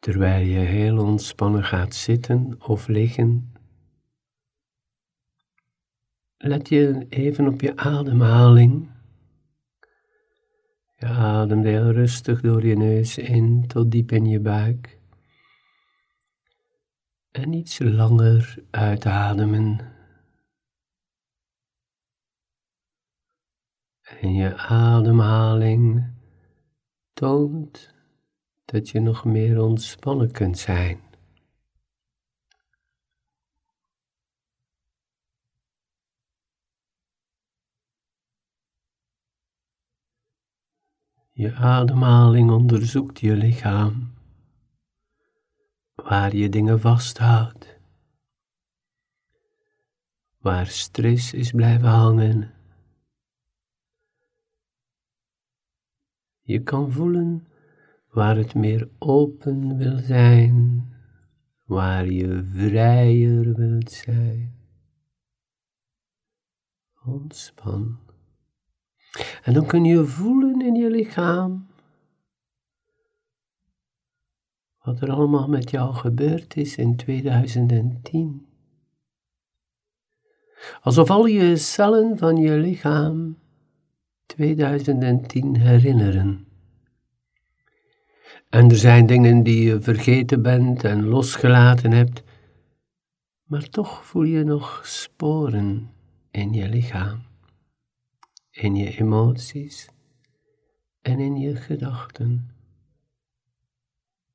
Terwijl je heel ontspannen gaat zitten of liggen, let je even op je ademhaling. Je ademt heel rustig door je neus in tot diep in je buik. En iets langer uitademen. En je ademhaling toont dat je nog meer ontspannen kunt zijn. Je ademhaling onderzoekt je lichaam, waar je dingen vasthoudt, waar stress is blijven hangen. Je kan voelen waar het meer open wil zijn, waar je vrijer wilt zijn. Ontspan. En dan kun je voelen in je lichaam wat er allemaal met jou gebeurd is in 2010. Alsof al je cellen van je lichaam 2010 herinneren. En er zijn dingen die je vergeten bent en losgelaten hebt, maar toch voel je nog sporen in je lichaam, in je emoties en in je gedachten.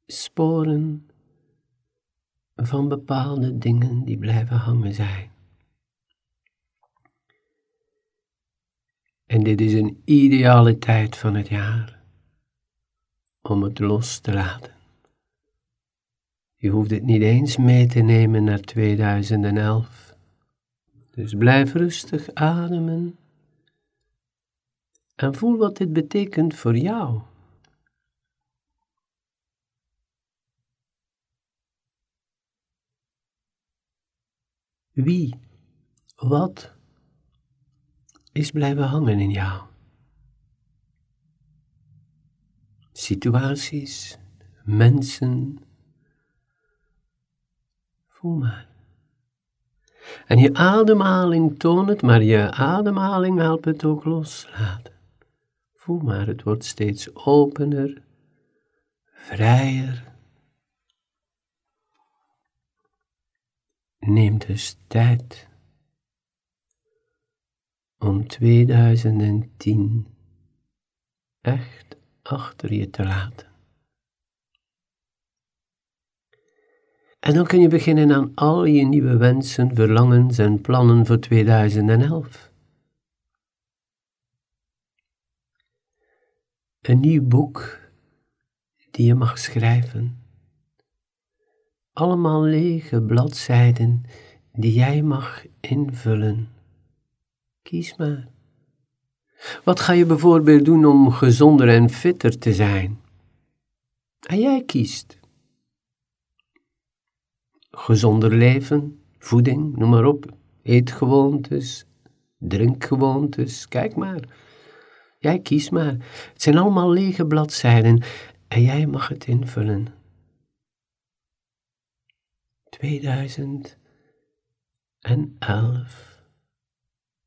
Sporen van bepaalde dingen die blijven hangen zijn. En dit is een ideale tijd van het jaar om het los te laten. Je hoeft het niet eens mee te nemen naar 2011. Dus blijf rustig ademen en voel wat dit betekent voor jou. Wie, wat is blijven hangen in jou? Situaties, mensen. Voel maar. En je ademhaling toont het, maar je ademhaling helpt het ook loslaten. Voel maar, het wordt steeds opener, vrijer. Neem dus tijd om 2010 echt achter je te laten. En dan kun je beginnen aan al je nieuwe wensen, verlangens en plannen voor 2011. Een nieuw boek die je mag schrijven. Allemaal lege bladzijden die jij mag invullen. Kies maar. Wat ga je bijvoorbeeld doen om gezonder en fitter te zijn? En jij kiest. Gezonder leven, voeding, noem maar op. Eetgewoontes, drinkgewoontes, kijk maar. Jij kiest maar. Het zijn allemaal lege bladzijden en jij mag het invullen. 2011.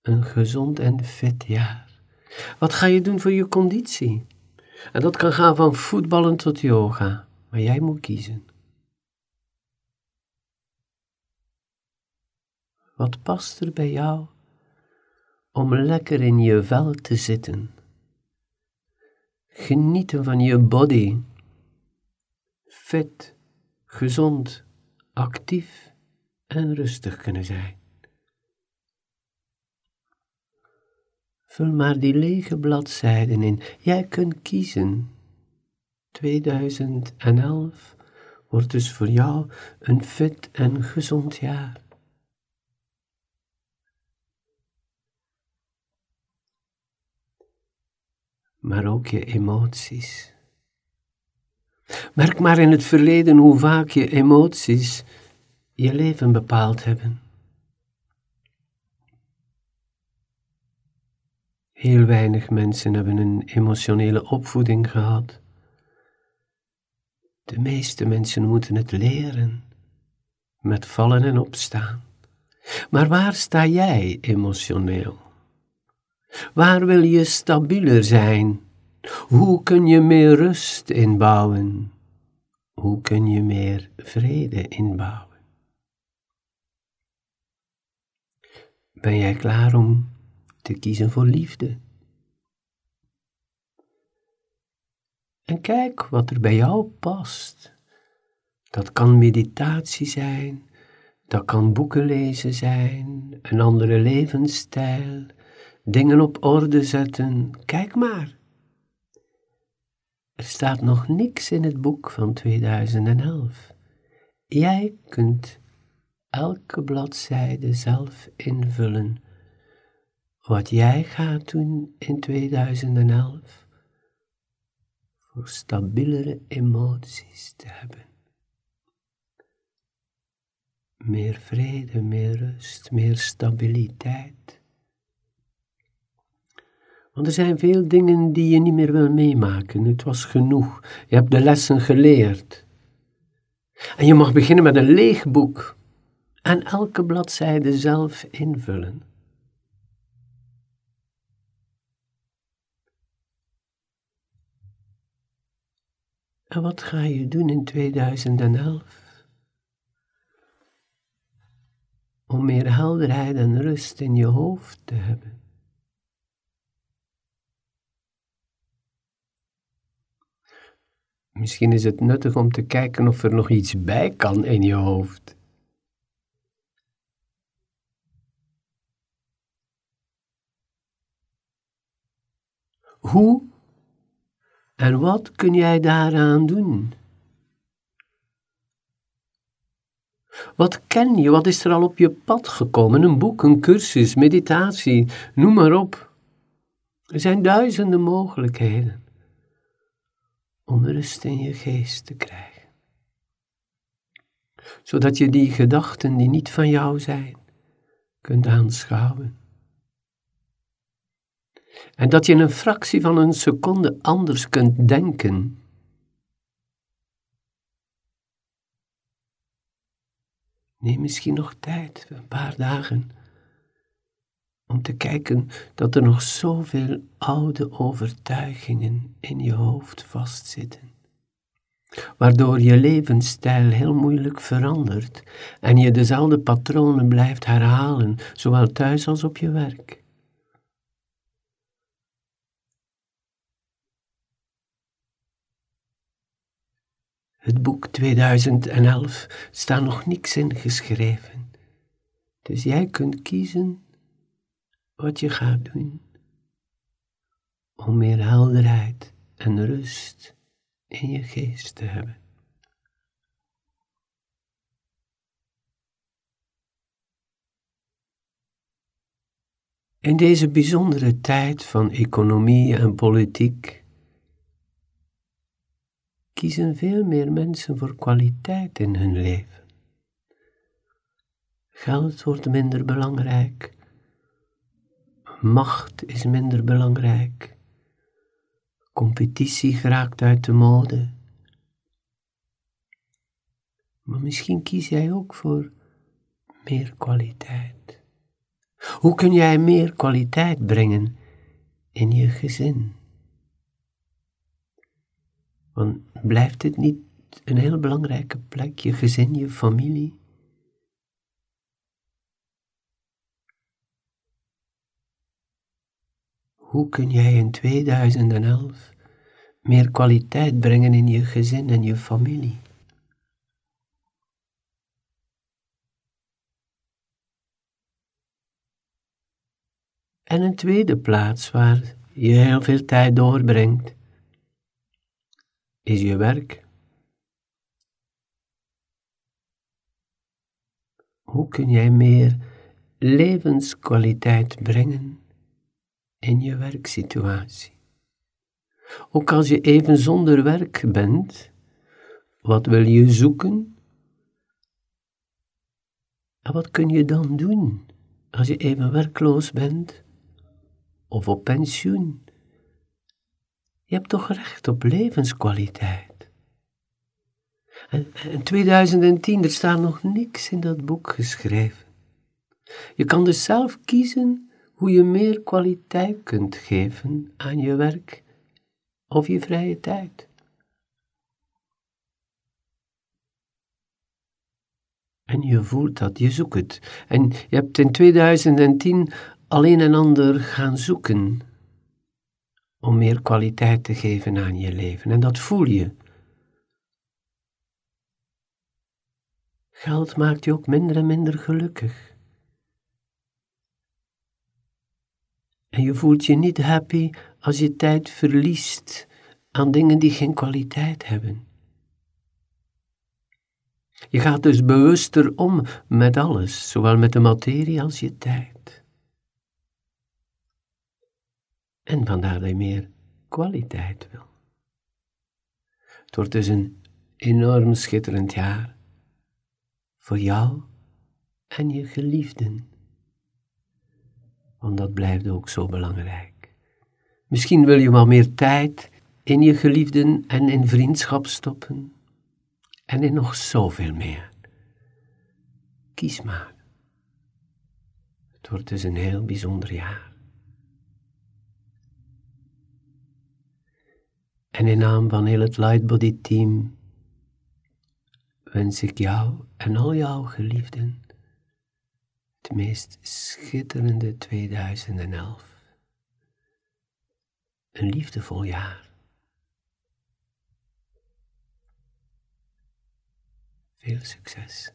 Een gezond en fit jaar. Wat ga je doen voor je conditie? En dat kan gaan van voetballen tot yoga, maar jij moet kiezen. Wat past er bij jou om lekker in je vel te zitten? Genieten van je body. Fit, gezond, actief en rustig kunnen zijn. Vul maar die lege bladzijden in. Jij kunt kiezen. 2011 wordt dus voor jou een fit en gezond jaar. Maar ook je emoties. Merk maar in het verleden hoe vaak je emoties je leven bepaald hebben. Heel weinig mensen hebben een emotionele opvoeding gehad. De meeste mensen moeten het leren, met vallen en opstaan. Maar waar sta jij emotioneel? Waar wil je stabieler zijn? Hoe kun je meer rust inbouwen? Hoe kun je meer vrede inbouwen? Ben jij klaar om te kiezen voor liefde? En kijk wat er bij jou past. Dat kan meditatie zijn, dat kan boeken lezen zijn, een andere levensstijl, dingen op orde zetten. Kijk maar. Er staat nog niks in het boek van 2011. Jij kunt elke bladzijde zelf invullen wat jij gaat doen in 2011 voor stabielere emoties te hebben. Meer vrede, meer rust, meer stabiliteit. Want er zijn veel dingen die je niet meer wil meemaken. Het was genoeg. Je hebt de lessen geleerd. En je mag beginnen met een leeg boek en elke bladzijde zelf invullen. En wat ga je doen in 2011? Om meer helderheid en rust in je hoofd te hebben. Misschien is het nuttig om te kijken of er nog iets bij kan in je hoofd. Hoe en wat kun jij daaraan doen? Wat ken je? Wat is er al op je pad gekomen? Een boek, een cursus, meditatie, noem maar op. Er zijn duizenden mogelijkheden om rust in je geest te krijgen. Zodat je die gedachten die niet van jou zijn, kunt aanschouwen. En dat je in een fractie van een seconde anders kunt denken. Neem misschien nog tijd, een paar dagen, om te kijken dat er nog zoveel oude overtuigingen in je hoofd vastzitten, waardoor je levensstijl heel moeilijk verandert en je dezelfde patronen blijft herhalen, zowel thuis als op je werk. Het boek 2011 staat nog niks in geschreven. Dus jij kunt kiezen wat je gaat doen om meer helderheid en rust in je geest te hebben. In deze bijzondere tijd van economie en politiek kiezen veel meer mensen voor kwaliteit in hun leven. Geld wordt minder belangrijk. Macht is minder belangrijk. Competitie geraakt uit de mode. Maar misschien kies jij ook voor meer kwaliteit. Hoe kun jij meer kwaliteit brengen in je gezin? Want blijft het niet een heel belangrijke plek, je gezin, je familie? Hoe kun jij in 2011 meer kwaliteit brengen in je gezin en je familie? En een tweede plaats waar je heel veel tijd doorbrengt, is je werk. Hoe kun jij meer levenskwaliteit brengen in je werksituatie? Ook als je even zonder werk bent, wat wil je zoeken? En wat kun je dan doen als je even werkloos bent of op pensioen? Je hebt toch recht op levenskwaliteit. En, en 2010, er staat nog niks in dat boek geschreven. Je kan dus zelf kiezen hoe je meer kwaliteit kunt geven aan je werk of je vrije tijd. En je voelt dat, je zoekt het. En je hebt in 2010 alleen en ander gaan zoeken om meer kwaliteit te geven aan je leven. En dat voel je. Geld maakt je ook minder en minder gelukkig. En je voelt je niet happy als je tijd verliest aan dingen die geen kwaliteit hebben. Je gaat dus bewuster om met alles, zowel met de materie als je tijd. En vandaar dat je meer kwaliteit wil. Het wordt dus een enorm schitterend jaar voor jou en je geliefden. Want dat blijft ook zo belangrijk. Misschien wil je wel meer tijd in je geliefden en in vriendschap stoppen. En in nog zoveel meer. Kies maar. Het wordt dus een heel bijzonder jaar. En in naam van heel het Lightbody team wens ik jou en al jouw geliefden het meest schitterende 2011. Een liefdevol jaar. Veel succes.